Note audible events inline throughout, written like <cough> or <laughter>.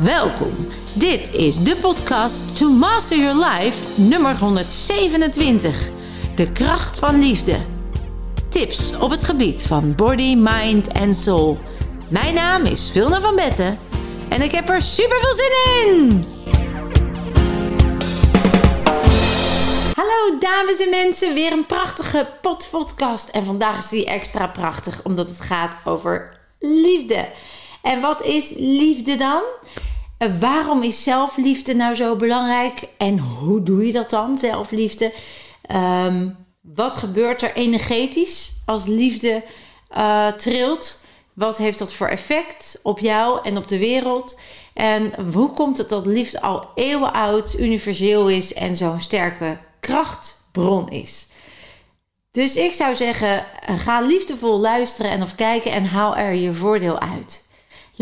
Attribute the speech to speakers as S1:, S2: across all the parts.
S1: Welkom. Dit is de podcast To Master Your Life nummer 127. De kracht van liefde. Tips op het gebied van body, mind en soul. Mijn naam is Vilna van Betten en ik heb er super veel zin in. Hallo dames en mensen, weer een prachtige podcast. En vandaag is die extra prachtig omdat het gaat over liefde. En wat is liefde dan? Waarom is zelfliefde nou zo belangrijk? En hoe doe je dat dan, zelfliefde? Ehm, wat gebeurt er energetisch als liefde uh, trilt? Wat heeft dat voor effect op jou en op de wereld? En hoe komt het dat liefde al eeuwen oud, universeel is en zo'n sterke krachtbron is? Dus ik zou zeggen, ga liefdevol luisteren en of kijken en haal er je voordeel uit.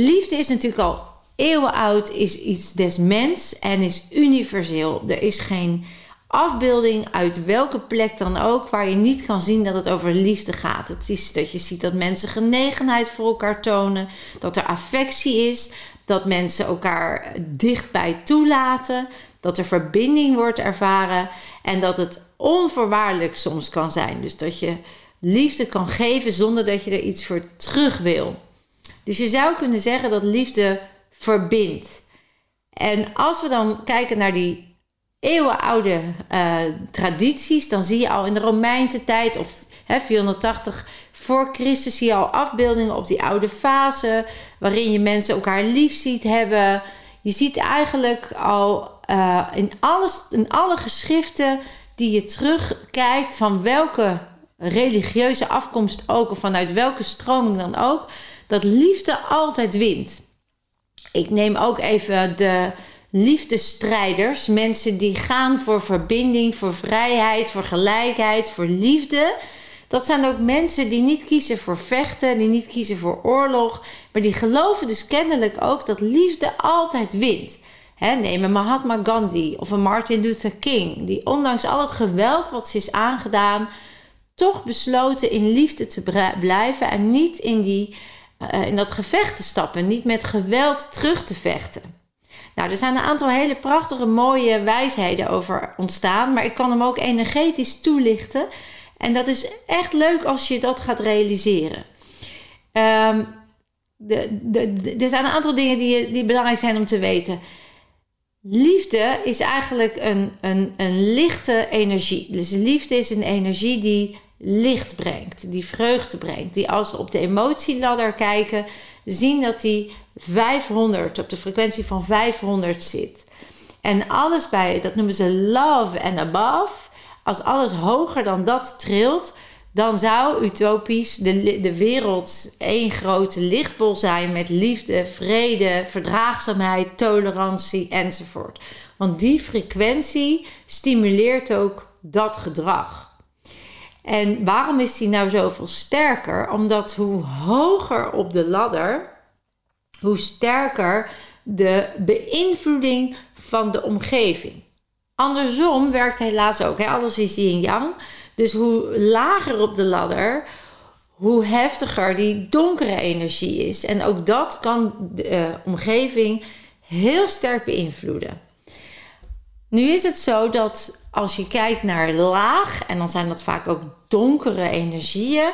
S1: Liefde is natuurlijk al eeuwen oud, is iets des mens en is universeel. Er is geen afbeelding uit welke plek dan ook waar je niet kan zien dat het over liefde gaat. Het is dat je ziet dat mensen genegenheid voor elkaar tonen, dat er affectie is, dat mensen elkaar dichtbij toelaten, dat er verbinding wordt ervaren en dat het onvoorwaardelijk soms kan zijn. Dus dat je liefde kan geven zonder dat je er iets voor terug wil. Dus je zou kunnen zeggen dat liefde verbindt. En als we dan kijken naar die eeuwenoude uh, tradities, dan zie je al in de Romeinse tijd of hè, 480 voor Christus zie je al afbeeldingen op die oude fase, waarin je mensen elkaar lief ziet hebben. Je ziet eigenlijk al uh, in, alles, in alle geschriften die je terugkijkt van welke religieuze afkomst ook, of vanuit welke stroming dan ook, dat liefde altijd wint. Ik neem ook even de liefdestrijders, mensen die gaan voor verbinding, voor vrijheid, voor gelijkheid, voor liefde. Dat zijn ook mensen die niet kiezen voor vechten, die niet kiezen voor oorlog, maar die geloven dus kennelijk ook dat liefde altijd wint. neem een Mahatma Gandhi of een Martin Luther King, die ondanks al het geweld wat ze is aangedaan, toch besloten in liefde te blijven en niet in, die, uh, in dat gevecht te stappen, niet met geweld terug te vechten. Nou, er zijn een aantal hele prachtige, mooie wijsheden over ontstaan, maar ik kan hem ook energetisch toelichten. En dat is echt leuk als je dat gaat realiseren. Um, de, de, er zijn een aantal dingen die, die belangrijk zijn om te weten. Liefde is eigenlijk een, een, een lichte energie. Dus liefde is een energie die licht brengt, die vreugde brengt. Die als we op de emotieladder kijken, zien dat die 500 op de frequentie van 500 zit. En alles bij, dat noemen ze love and above. Als alles hoger dan dat trilt, dan zou utopisch de, de wereld één grote lichtbol zijn met liefde, vrede, verdraagzaamheid, tolerantie enzovoort. Want die frequentie stimuleert ook dat gedrag. En waarom is die nou zoveel sterker? Omdat hoe hoger op de ladder, hoe sterker de beïnvloeding van de omgeving. Andersom werkt helaas ook. Hè? Alles is yin yang. Dus hoe lager op de ladder, hoe heftiger die donkere energie is. En ook dat kan de uh, omgeving heel sterk beïnvloeden. Nu is het zo dat als je kijkt naar laag, en dan zijn dat vaak ook donkere energieën,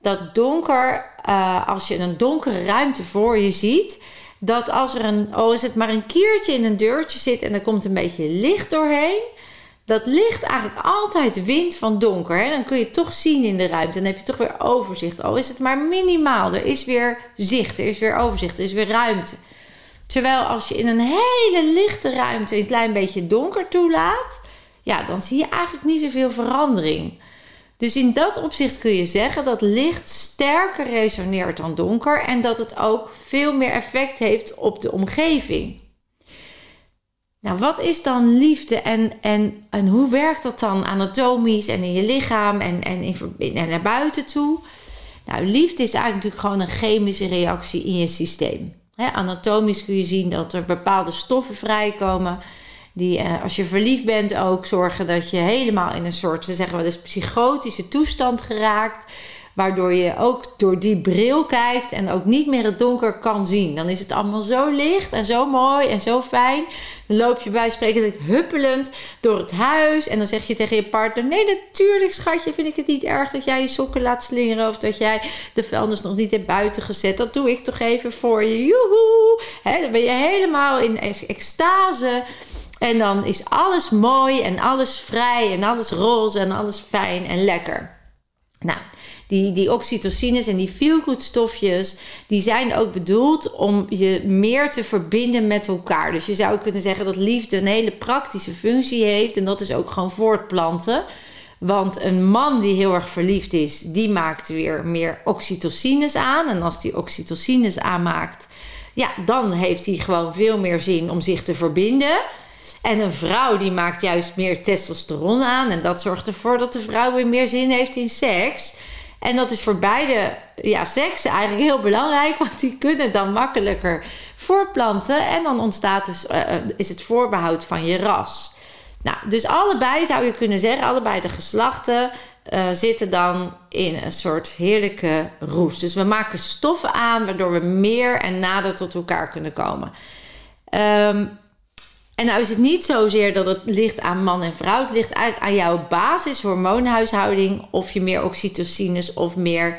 S1: dat donker, uh, als je een donkere ruimte voor je ziet, dat als er een, oh is het maar een kiertje in een deurtje zit en er komt een beetje licht doorheen, dat licht eigenlijk altijd wint van donker. Hè? Dan kun je toch zien in de ruimte. Dan heb je toch weer overzicht. Al is het maar minimaal. Er is weer zicht, er is weer overzicht, er is weer ruimte. Terwijl als je in een hele lichte ruimte een klein beetje donker toelaat, ja, dan zie je eigenlijk niet zoveel verandering. Dus in dat opzicht kun je zeggen dat licht sterker resoneert dan donker en dat het ook veel meer effect heeft op de omgeving. Nou, wat is dan liefde en, en, en hoe werkt dat dan anatomisch en in je lichaam en, en, in, en naar buiten toe? Nou, liefde is eigenlijk natuurlijk gewoon een chemische reactie in je systeem. Anatomisch kun je zien dat er bepaalde stoffen vrijkomen die eh, als je verliefd bent ook zorgen dat je helemaal in een soort, ze zeggen wel eens, psychotische toestand geraakt. Waardoor je ook door die bril kijkt en ook niet meer het donker kan zien. Dan is het allemaal zo licht en zo mooi en zo fijn. Dan loop je bij huppelend door het huis. En dan zeg je tegen je partner: Nee, natuurlijk, schatje, vind ik het niet erg dat jij je sokken laat slingeren. Of dat jij de vuilnis nog niet hebt buiten gezet. Dat doe ik toch even voor je. Joehoe. dan ben je helemaal in extase. En dan is alles mooi en alles vrij en alles roze en alles fijn en lekker. Nou, die, die oxytocines en die feel-good stofjes, die zijn ook bedoeld om je meer te verbinden met elkaar. Dus je zou kunnen zeggen dat liefde een hele praktische functie heeft en dat is ook gewoon voortplanten. Want een man die heel erg verliefd is, die maakt weer meer oxytocines aan. En als die oxytocines aanmaakt, ja, dan heeft hij gewoon veel meer zin om zich te verbinden. En een vrouw die maakt juist meer testosteron aan. En dat zorgt ervoor dat de vrouw weer meer zin heeft in seks. En dat is voor beide ja, seksen eigenlijk heel belangrijk. Want die kunnen dan makkelijker voortplanten. En dan ontstaat dus, uh, is het voorbehoud van je ras. Nou, dus allebei zou je kunnen zeggen, allebei de geslachten uh, zitten dan in een soort heerlijke roes. Dus we maken stoffen aan waardoor we meer en nader tot elkaar kunnen komen. Um, en nou is het niet zozeer dat het ligt aan man en vrouw. Het ligt eigenlijk aan jouw basishormoonhuishouding. Of je meer oxytocines of meer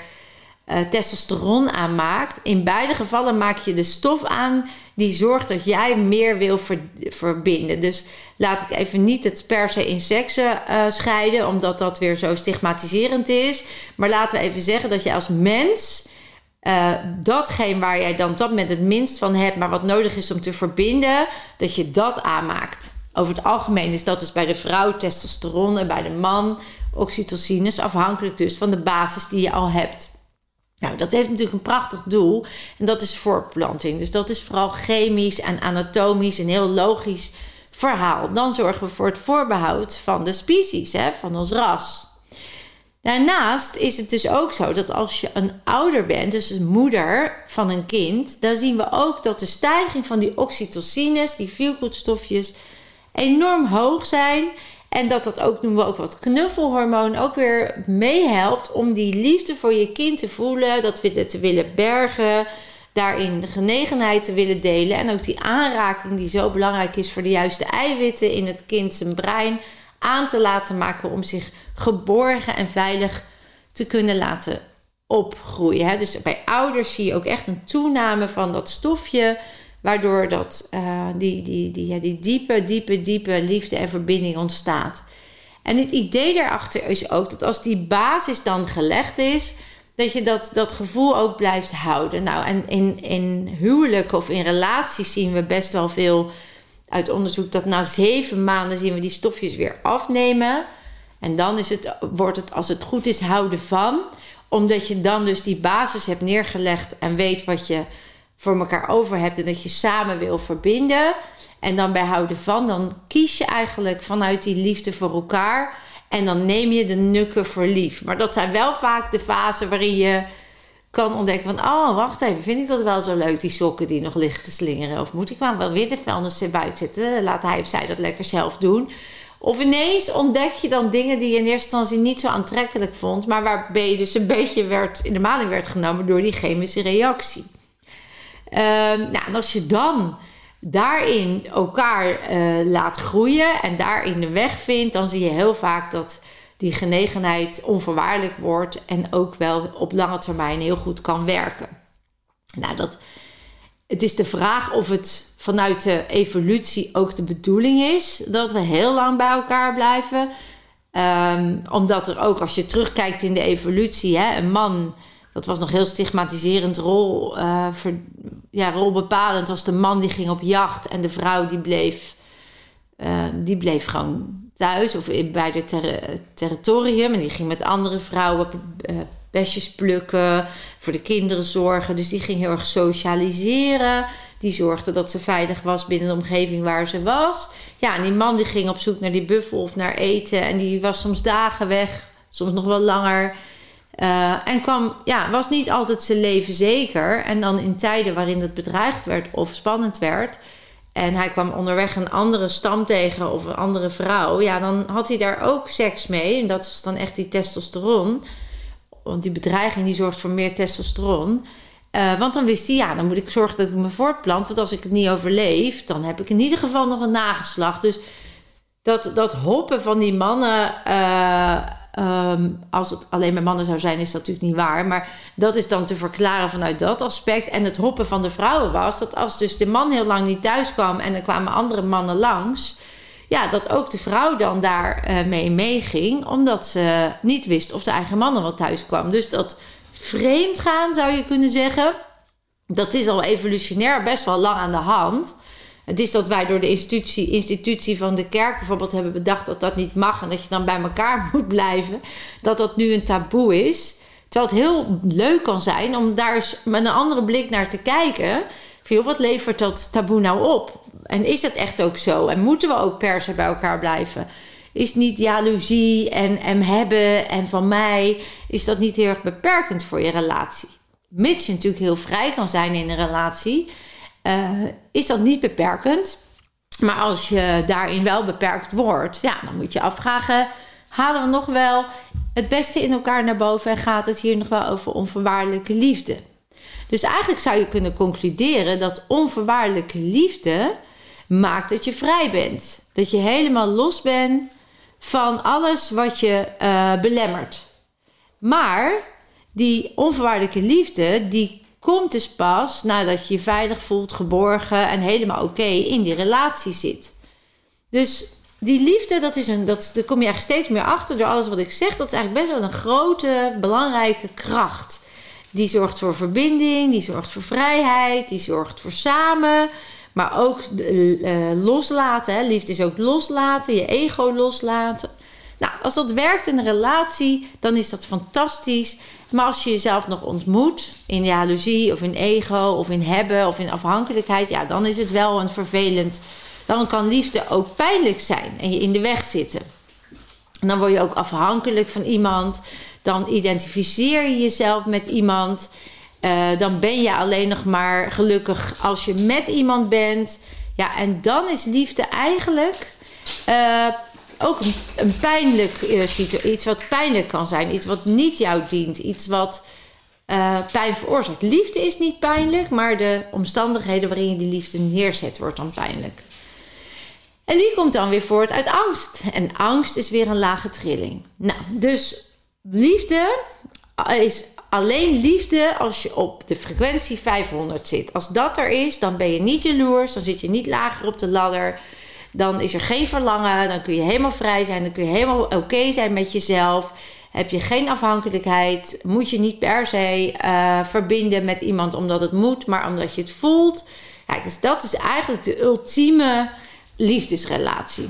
S1: uh, testosteron aanmaakt. In beide gevallen maak je de stof aan die zorgt dat jij meer wil verbinden. Dus laat ik even niet het per se in seksen uh, scheiden, omdat dat weer zo stigmatiserend is. Maar laten we even zeggen dat je als mens uh, datgene waar jij dan op dat moment het minst van hebt, maar wat nodig is om te verbinden, dat je dat aanmaakt. Over het algemeen is dat dus bij de vrouw testosteron en bij de man oxytocines, afhankelijk dus van de basis die je al hebt. Nou, dat heeft natuurlijk een prachtig doel en dat is voortplanting. Dus dat is vooral chemisch en anatomisch een heel logisch verhaal. Dan zorgen we voor het voorbehoud van de species, hè, van ons ras. Daarnaast is het dus ook zo dat als je een ouder bent, dus een moeder van een kind, dan zien we ook dat de stijging van die oxytocines, die feelgoodstofjes, enorm hoog zijn. En dat dat ook, noemen we ook wat knuffelhormoon, ook weer meehelpt om die liefde voor je kind te voelen, dat we te willen bergen, daarin de genegenheid te willen delen. En ook die aanraking die zo belangrijk is voor de juiste eiwitten in het kind zijn brein aan te laten maken om zich geborgen en veilig te kunnen laten opgroeien. Hè? Dus bij ouders zie je ook echt een toename van dat stofje, waardoor dat, uh, die, die, die, die diepe, diepe, diepe liefde en verbinding ontstaat. En het idee daarachter is ook dat als die basis dan gelegd is, dat je dat, dat gevoel ook blijft houden. Nou, en in, in huwelijken of in relaties zien we best wel veel uit onderzoek dat na zeven maanden zien we die stofjes weer afnemen. En dan is het, wordt het, als het goed is, houden van. Omdat je dan dus die basis hebt neergelegd en weet wat je voor elkaar over hebt. En dat je samen wil verbinden. En dan bij houden van, dan kies je eigenlijk vanuit die liefde voor elkaar. En dan neem je de nukken voor lief. Maar dat zijn wel vaak de fasen waarin je kan ontdekken van... oh, wacht even, vind ik dat wel zo leuk, die sokken die nog liggen te slingeren? Of moet ik maar wel weer de vuilnis buiten zetten? Laat hij of zij dat lekker zelf doen. Of ineens ontdek je dan dingen die je in eerste instantie niet zo aantrekkelijk vond... maar waarbij je dus een beetje werd, in de maling werd genomen door die chemische reactie. Ehm, nou, en als je dan daarin elkaar uh, laat groeien en daarin de weg vindt... dan zie je heel vaak dat die genegenheid onvoorwaardelijk wordt en ook wel op lange termijn heel goed kan werken. Nou, dat, het is de vraag of het vanuit de evolutie ook de bedoeling is dat we heel lang bij elkaar blijven. Um, omdat er ook, als je terugkijkt in de evolutie, hè, een man, dat was nog heel stigmatiserend, rol, uh, ja, rolbepalend was de man die ging op jacht en de vrouw die bleef, uh, die bleef gewoon of bij ter territorium. En die ging met andere vrouwen besjes plukken, voor de kinderen zorgen. Dus die ging heel erg socialiseren. Die zorgde dat ze veilig was binnen de omgeving waar ze was. Ja, en die man die ging op zoek naar die buffel of naar eten. En die was soms dagen weg, soms nog wel langer. Uh, en kwam, ja, was niet altijd zijn leven zeker. En dan in tijden waarin het bedreigd werd of spannend werd, en hij kwam onderweg een andere stam tegen of een andere vrouw. Ja, dan had hij daar ook seks mee. En dat was dan echt die testosteron. want die bedreiging die zorgt voor meer testosteron. Uh, want dan wist hij, ja, dan moet ik zorgen dat ik me voortplant. Want als ik het niet overleef, dan heb ik in ieder geval nog een nageslacht. Dus dat, dat hoppen van die mannen. Uh, um, als het alleen met mannen zou zijn, is dat natuurlijk niet waar. Maar dat is dan te verklaren vanuit dat aspect. En het hoppen van de vrouwen was dat als dus de man heel lang niet thuis kwam en er kwamen andere mannen langs. Ja, dat ook de vrouw dan daar uh, mee meeging, omdat ze niet wist of de eigen man wel thuis kwam. Dus dat vreemd gaan, zou je kunnen zeggen. Dat is al evolutionair best wel lang aan de hand. Het is dat wij door de institutie, institutie van de kerk bijvoorbeeld hebben bedacht dat dat niet mag en dat je dan bij elkaar <laughs> moet blijven. Dat dat nu een taboe is. Terwijl het heel leuk kan zijn om daar eens met een andere blik naar te kijken. Wat levert dat taboe nou op? En is het echt ook zo? En moeten we ook per se bij elkaar blijven? Is niet jaloezie en, en hebben en van mij, is dat niet heel erg beperkend voor je relatie? Mits natuurlijk heel vrij kan zijn in een relatie, uh, is dat niet beperkend. Maar als je daarin wel beperkt wordt, ja, dan moet je afvragen: halen we nog wel het beste in elkaar naar boven en gaat het hier nog wel over onvoorwaardelijke liefde? Dus eigenlijk zou je kunnen concluderen dat onvoorwaardelijke liefde maakt dat je vrij bent. Dat je helemaal los bent van alles wat je uh, belemmert. Maar die onvoorwaardelijke liefde, die komt dus pas nadat je je veilig voelt, geborgen en helemaal oké in die relatie zit. Dus die liefde, dat is een, dat, daar kom je eigenlijk steeds meer achter door alles wat ik zeg. Dat is eigenlijk best wel een grote, belangrijke kracht. Die zorgt voor verbinding, die zorgt voor vrijheid, die zorgt voor samen. Maar ook uh, loslaten. Hè. Liefde is ook loslaten, je ego loslaten. Nou, als dat werkt in een relatie, dan is dat fantastisch. Maar als je jezelf nog ontmoet in jaloezie of in ego of in hebben of in afhankelijkheid, ja, dan is het wel een vervelend. Dan kan liefde ook pijnlijk zijn en je in de weg zitten. dan word je ook afhankelijk van iemand. Dan identificeer je jezelf met iemand. Uh, dan ben je alleen nog maar gelukkig als je met iemand bent. Ja, en dan is liefde eigenlijk uh, ook een, pijnlijk uh, Iets wat pijnlijk kan zijn. Iets wat niet jou dient. Iets wat pijn veroorzaakt. Liefde is niet pijnlijk, maar de omstandigheden waarin je die liefde neerzet, wordt dan pijnlijk. En die komt dan weer voort uit angst. En angst is weer een lage trilling. Nou, dus liefde is alleen liefde als je op de frequentie 500 zit. Als dat er is, dan ben je niet jaloers, dan zit je niet lager op de ladder. Dan is er geen verlangen, dan kun je helemaal vrij zijn, dan kun je helemaal oké zijn met jezelf. Heb je geen afhankelijkheid, moet je niet per se uh, verbinden met iemand omdat het moet, maar omdat je het voelt. Ja, dus dat is eigenlijk de ultieme liefdesrelatie.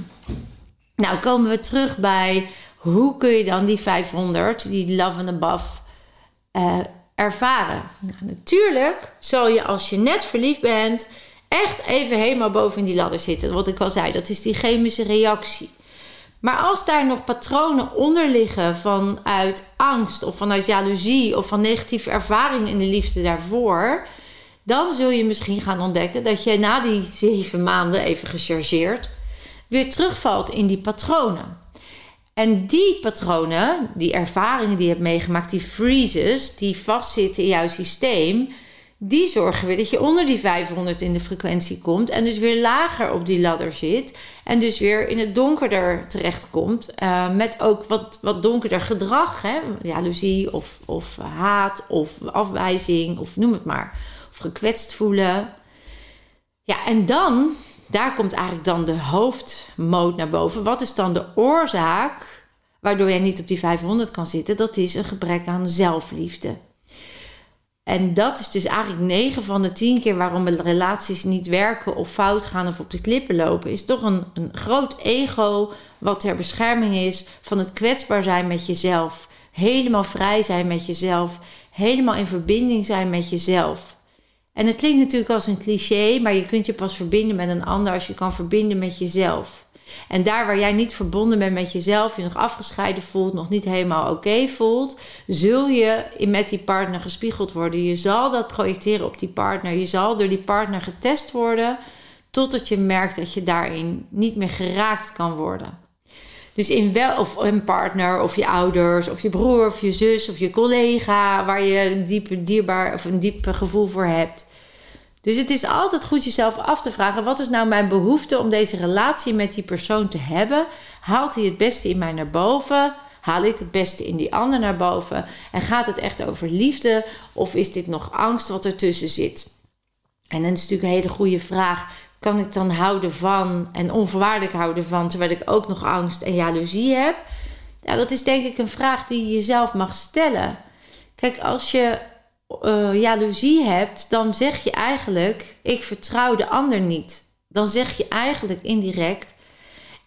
S1: Nou, komen we terug bij hoe kun je dan die 500, die love and above, uh, ervaren. Nou, natuurlijk zal je als je net verliefd bent, echt even helemaal boven in die ladder zitten. Wat ik al zei, dat is die chemische reactie. Maar als daar nog patronen onder liggen vanuit angst of vanuit jaloezie of van negatieve ervaringen in de liefde daarvoor, dan zul je misschien gaan ontdekken dat je na die zeven maanden, even gechargeerd, weer terugvalt in die patronen. En die patronen, die ervaringen die je hebt meegemaakt, die freezes, die vastzitten in jouw systeem, die zorgen weer dat je onder die 500 in de frequentie komt en dus weer lager op die ladder zit en dus weer in het donkerder terechtkomt uh, met ook wat, wat donkerder gedrag, hè? jaloezie of, of haat of afwijzing of noem het maar, of gekwetst voelen. Ja, en dan daar komt eigenlijk dan de hoofdmoot naar boven. Wat is dan de oorzaak waardoor jij niet op die 500 kan zitten? Dat is een gebrek aan zelfliefde. En dat is dus eigenlijk 9 van de 10 keer waarom relaties niet werken of fout gaan of op de klippen lopen. Is toch een, een groot ego wat ter bescherming is van het kwetsbaar zijn met jezelf. Helemaal vrij zijn met jezelf. Helemaal in verbinding zijn met jezelf. En het klinkt natuurlijk als een cliché, maar je kunt je pas verbinden met een ander als je kan verbinden met jezelf. En daar waar jij niet verbonden bent met jezelf, je nog afgescheiden voelt, nog niet helemaal oké voelt, zul je met die partner gespiegeld worden. Je zal dat projecteren op die partner. Je zal door die partner getest worden totdat je merkt dat je daarin niet meer geraakt kan worden. Dus in wel, of een partner, of je ouders, of je broer, of je zus, of je collega, waar je een diep, dierbaar of een diep gevoel voor hebt. Dus het is altijd goed jezelf af te vragen: wat is nou mijn behoefte om deze relatie met die persoon te hebben? Haalt hij het beste in mij naar boven? Haal ik het beste in die ander naar boven? En gaat het echt over liefde? Of is dit nog angst wat ertussen zit? En dan is natuurlijk een hele goede vraag. Kan ik dan houden van en onvoorwaardelijk houden van, terwijl ik ook nog angst en jaloezie heb? Ja, dat is denk ik een vraag die je jezelf mag stellen. Kijk, als je uh, jaloezie hebt, dan zeg je eigenlijk: ik vertrouw de ander niet. Dan zeg je eigenlijk indirect: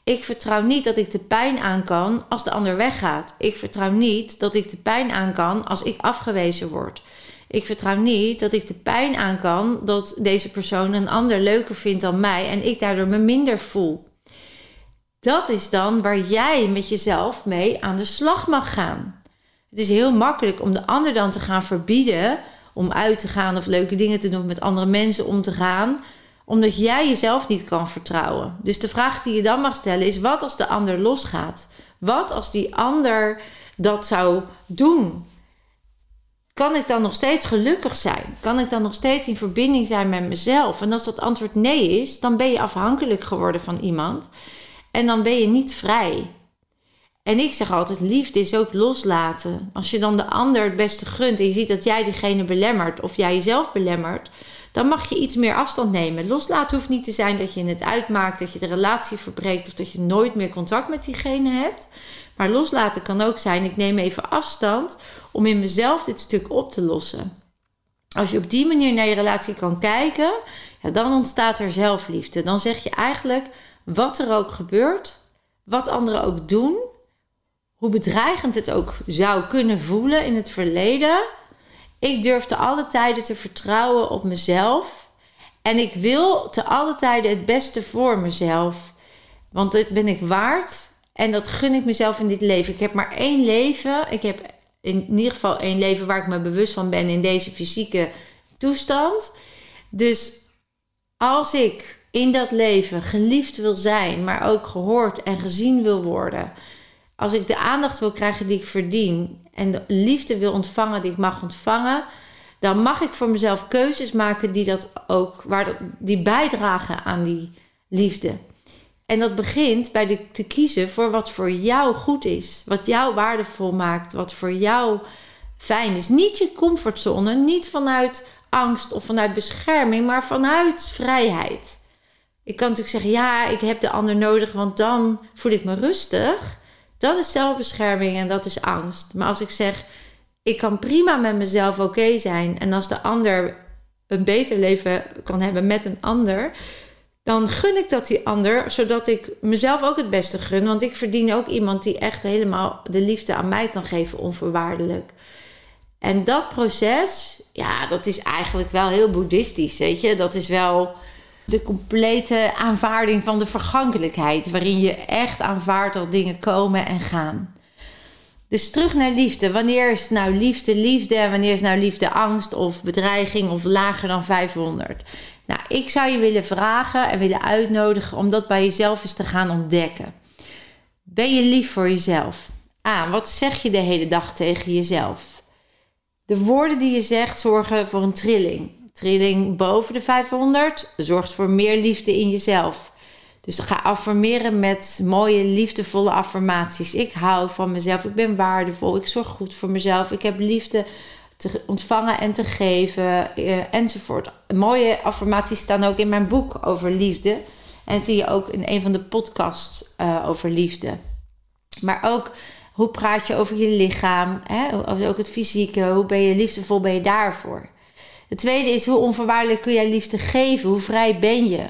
S1: ik vertrouw niet dat ik de pijn aan kan als de ander weggaat. Ik vertrouw niet dat ik de pijn aan kan als ik afgewezen word. Ik vertrouw niet dat ik de pijn aan kan dat deze persoon een ander leuker vindt dan mij en ik daardoor me minder voel. Dat is dan waar jij met jezelf mee aan de slag mag gaan. Het is heel makkelijk om de ander dan te gaan verbieden om uit te gaan of leuke dingen te doen met andere mensen om te gaan, omdat jij jezelf niet kan vertrouwen. Dus de vraag die je dan mag stellen is: wat als de ander losgaat? Wat als die ander dat zou doen? Kan ik dan nog steeds gelukkig zijn? Kan ik dan nog steeds in verbinding zijn met mezelf? En als dat antwoord nee is, dan ben je afhankelijk geworden van iemand. En dan ben je niet vrij. En ik zeg altijd: liefde is ook loslaten. Als je dan de ander het beste gunt en je ziet dat jij diegene belemmert of jij jezelf belemmert, dan mag je iets meer afstand nemen. Loslaten hoeft niet te zijn dat je het uitmaakt, dat je de relatie verbreekt of dat je nooit meer contact met diegene hebt. Maar loslaten kan ook zijn: ik neem even afstand om in mezelf dit stuk op te lossen. Als je op die manier naar je relatie kan kijken, ja, dan ontstaat er zelfliefde. Dan zeg je eigenlijk wat er ook gebeurt, wat anderen ook doen, hoe bedreigend het ook zou kunnen voelen in het verleden. Ik durf te alle tijden te vertrouwen op mezelf. En ik wil te alle tijden het beste voor mezelf. Want dat ben ik waard. En dat gun ik mezelf in dit leven. Ik heb maar één leven. Ik heb in ieder geval één leven waar ik me bewust van ben in deze fysieke toestand. Dus als ik in dat leven geliefd wil zijn, maar ook gehoord en gezien wil worden als ik de aandacht wil krijgen die ik verdien en de liefde wil ontvangen die ik mag ontvangen, dan mag ik voor mezelf keuzes maken die dat ook, waar die bijdragen aan die liefde. En dat begint bij de, te kiezen voor wat voor jou goed is, wat jou waardevol maakt, wat voor jou fijn is. Niet je comfortzone, niet vanuit angst of vanuit bescherming, maar vanuit vrijheid. Ik kan natuurlijk zeggen, ja, ik heb de ander nodig, want dan voel ik me rustig. Dat is zelfbescherming en dat is angst. Maar als ik zeg, ik kan prima met mezelf oké zijn. En als de ander een beter leven kan hebben met een ander, dan gun ik dat die ander, zodat ik mezelf ook het beste gun. Want ik verdien ook iemand die echt helemaal de liefde aan mij kan geven, onvoorwaardelijk. En dat proces, ja, dat is eigenlijk wel heel boeddhistisch, weet je. Dat is wel de complete aanvaarding van de vergankelijkheid, waarin je echt aanvaardt dat dingen komen en gaan. Dus terug naar liefde. Wanneer is nou liefde liefde en wanneer is nou liefde angst of bedreiging of lager dan 500? Nou, ik zou je willen vragen en willen uitnodigen om dat bij jezelf eens te gaan ontdekken. Ben je lief voor jezelf? Ah, wat zeg je de hele dag tegen jezelf? De woorden die je zegt zorgen voor een trilling. Trilling boven de 500 zorgt voor meer liefde in jezelf. Dus ga affirmeren met mooie, liefdevolle affirmaties. Ik hou van mezelf, ik ben waardevol, ik zorg goed voor mezelf, ik heb liefde te ontvangen en te geven, eh, enzovoort. Mooie affirmaties staan ook in mijn boek over liefde. En zie je ook in een van de podcasts uh, over liefde. Maar ook hoe praat je over je lichaam, hè? ook het fysieke, hoe ben je liefdevol, ben je daarvoor. Het tweede is hoe onvoorwaardelijk kun jij liefde geven? Hoe vrij ben je?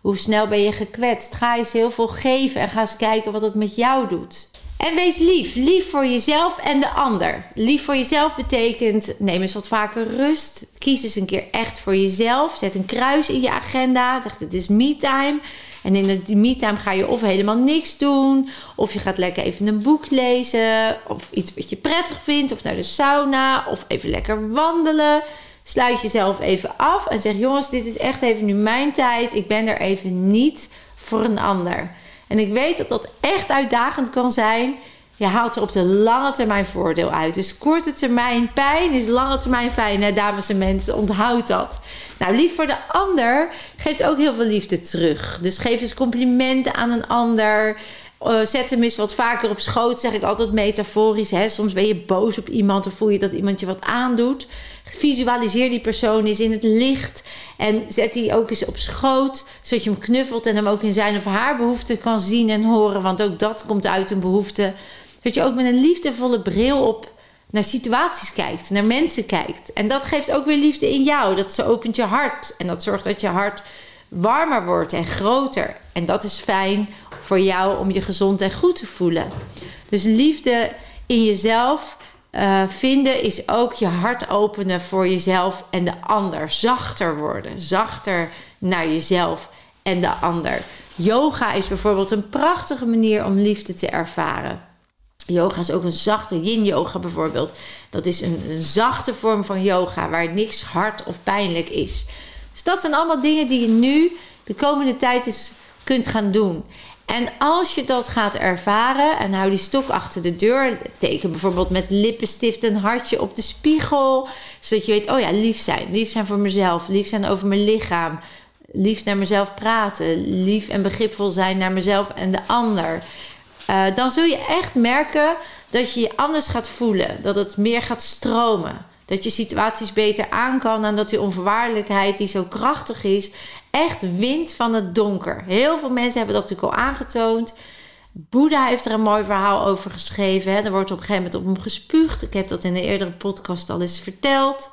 S1: Hoe snel ben je gekwetst? Ga eens heel veel geven en ga eens kijken wat het met jou doet. En wees lief. Lief voor jezelf en de ander. Lief voor jezelf betekent neem eens wat vaker rust. Kies eens een keer echt voor jezelf. Zet een kruis in je agenda. Zeg het is me-time. En in de me-time ga je of helemaal niks doen. Of je gaat lekker even een boek lezen. Of iets wat je prettig vindt. Of naar de sauna. Of even lekker wandelen. Sluit jezelf even af en zeg: Jongens, dit is echt even nu mijn tijd. Ik ben er even niet voor een ander. En ik weet dat dat echt uitdagend kan zijn. Je haalt er op de lange termijn voordeel uit. Dus korte termijn pijn is lange termijn fijn, hè, dames en mensen. Onthoud dat. Nou, lief voor de ander geeft ook heel veel liefde terug. Dus geef eens complimenten aan een ander. Uh, zet hem eens wat vaker op schoot, zeg ik altijd metaforisch. Hè? Soms ben je boos op iemand of voel je dat iemand je wat aandoet. Visualiseer die persoon eens in het licht. En zet die ook eens op schoot, zodat je hem knuffelt en hem ook in zijn of haar behoeften kan zien en horen. Want ook dat komt uit een behoefte. Dat je ook met een liefdevolle bril op naar situaties kijkt, naar mensen kijkt. En dat geeft ook weer liefde in jou. Dat ze opent je hart. En dat zorgt dat je hart warmer wordt en groter. En dat is fijn voor jou om je gezond en goed te voelen. Dus liefde in jezelf uh, vinden is ook je hart openen voor jezelf en de ander. Zachter worden. Zachter naar jezelf en de ander. Yoga is bijvoorbeeld een prachtige manier om liefde te ervaren. Yoga is ook een zachte yin-yoga bijvoorbeeld. Dat is een, een, zachte vorm van yoga waar niks hard of pijnlijk is. Dus dat zijn allemaal dingen die je nu de komende tijd eens kunt gaan doen. En als je dat gaat ervaren en hou die stok achter de deur, teken bijvoorbeeld met lippenstift een hartje op de spiegel, zodat je weet, oh ja, lief zijn, lief zijn voor mezelf, lief zijn over mijn lichaam, lief naar mezelf praten, lief en begripvol zijn naar mezelf en de ander. Uh, dan zul je echt merken dat je je anders gaat voelen, dat het meer gaat stromen. Dat je situaties beter aan kan en dat die onvoorwaardelijkheid die zo krachtig is, echt wint van het donker. Heel veel mensen hebben dat natuurlijk al aangetoond. Boeddha heeft er een mooi verhaal over geschreven. Hè. Er wordt op een gegeven moment op hem gespuugd. Ik heb dat in de eerdere podcast al eens verteld.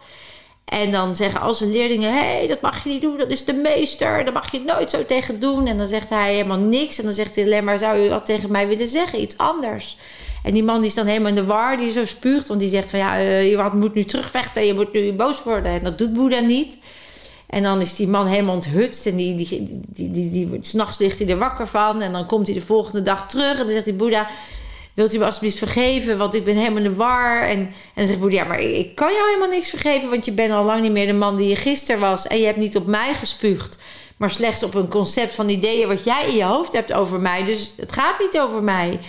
S1: En dan zeggen al zijn leerlingen: hé, hey, dat mag je niet doen, dat is de meester, daar mag je nooit zo tegen doen. En dan zegt hij helemaal niks. En dan zegt hij alleen maar: zou u wat tegen mij willen zeggen? Iets anders. En die man die is dan helemaal in de war, die zo spuugt. Want die zegt van ja, uh, je moet nu terugvechten, je moet nu boos worden. En dat doet Boeddha niet. En dan is die man helemaal onthutst. En die, die, die, die, die, s'nachts ligt hij er wakker van. En dan komt hij de volgende dag terug. En dan zegt die Boeddha, wilt u me alsjeblieft vergeven? Want ik ben helemaal in de war. En, en dan zegt Boeddha, ja, maar ik kan jou helemaal niks vergeven. Want je bent al lang niet meer de man die je gisteren was. En je hebt niet op mij gespuugd. Maar slechts op een concept van ideeën wat jij in je hoofd hebt over mij. Dus het gaat niet over mij.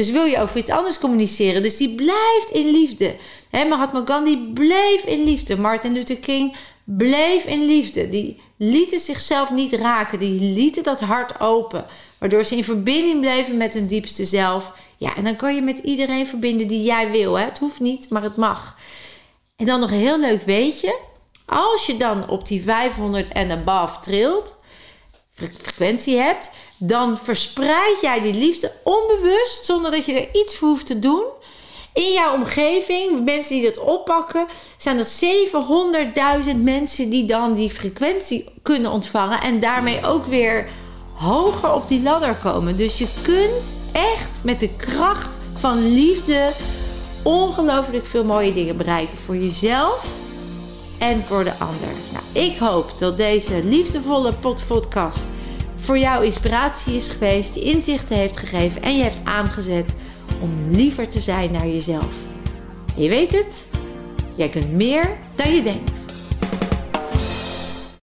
S1: Dus wil je over iets anders communiceren. Dus die blijft in liefde. He, Mahatma Gandhi bleef in liefde. Martin Luther King bleef in liefde. Die lieten zichzelf niet raken. Die lieten dat hart open. Waardoor ze in verbinding bleven met hun diepste zelf. Ja, en dan kan je met iedereen verbinden die jij wil. Het hoeft niet, maar het mag. En dan nog een heel leuk weetje. Als je dan op die 500 en above trilt, frequentie hebt, dan verspreid jij die liefde onbewust, zonder dat je er iets voor hoeft te doen. In jouw omgeving, mensen die dat oppakken, zijn dat 700.000 mensen die dan die frequentie kunnen ontvangen en daarmee ook weer hoger op die ladder komen. Dus je kunt echt met de kracht van liefde ongelooflijk veel mooie dingen bereiken voor jezelf en voor de ander. Nou, ik hoop dat deze liefdevolle podcast voor jou inspiratie is geweest, je inzichten heeft gegeven en je heeft aangezet om liever te zijn naar jezelf. je weet het, jij kunt meer dan je denkt.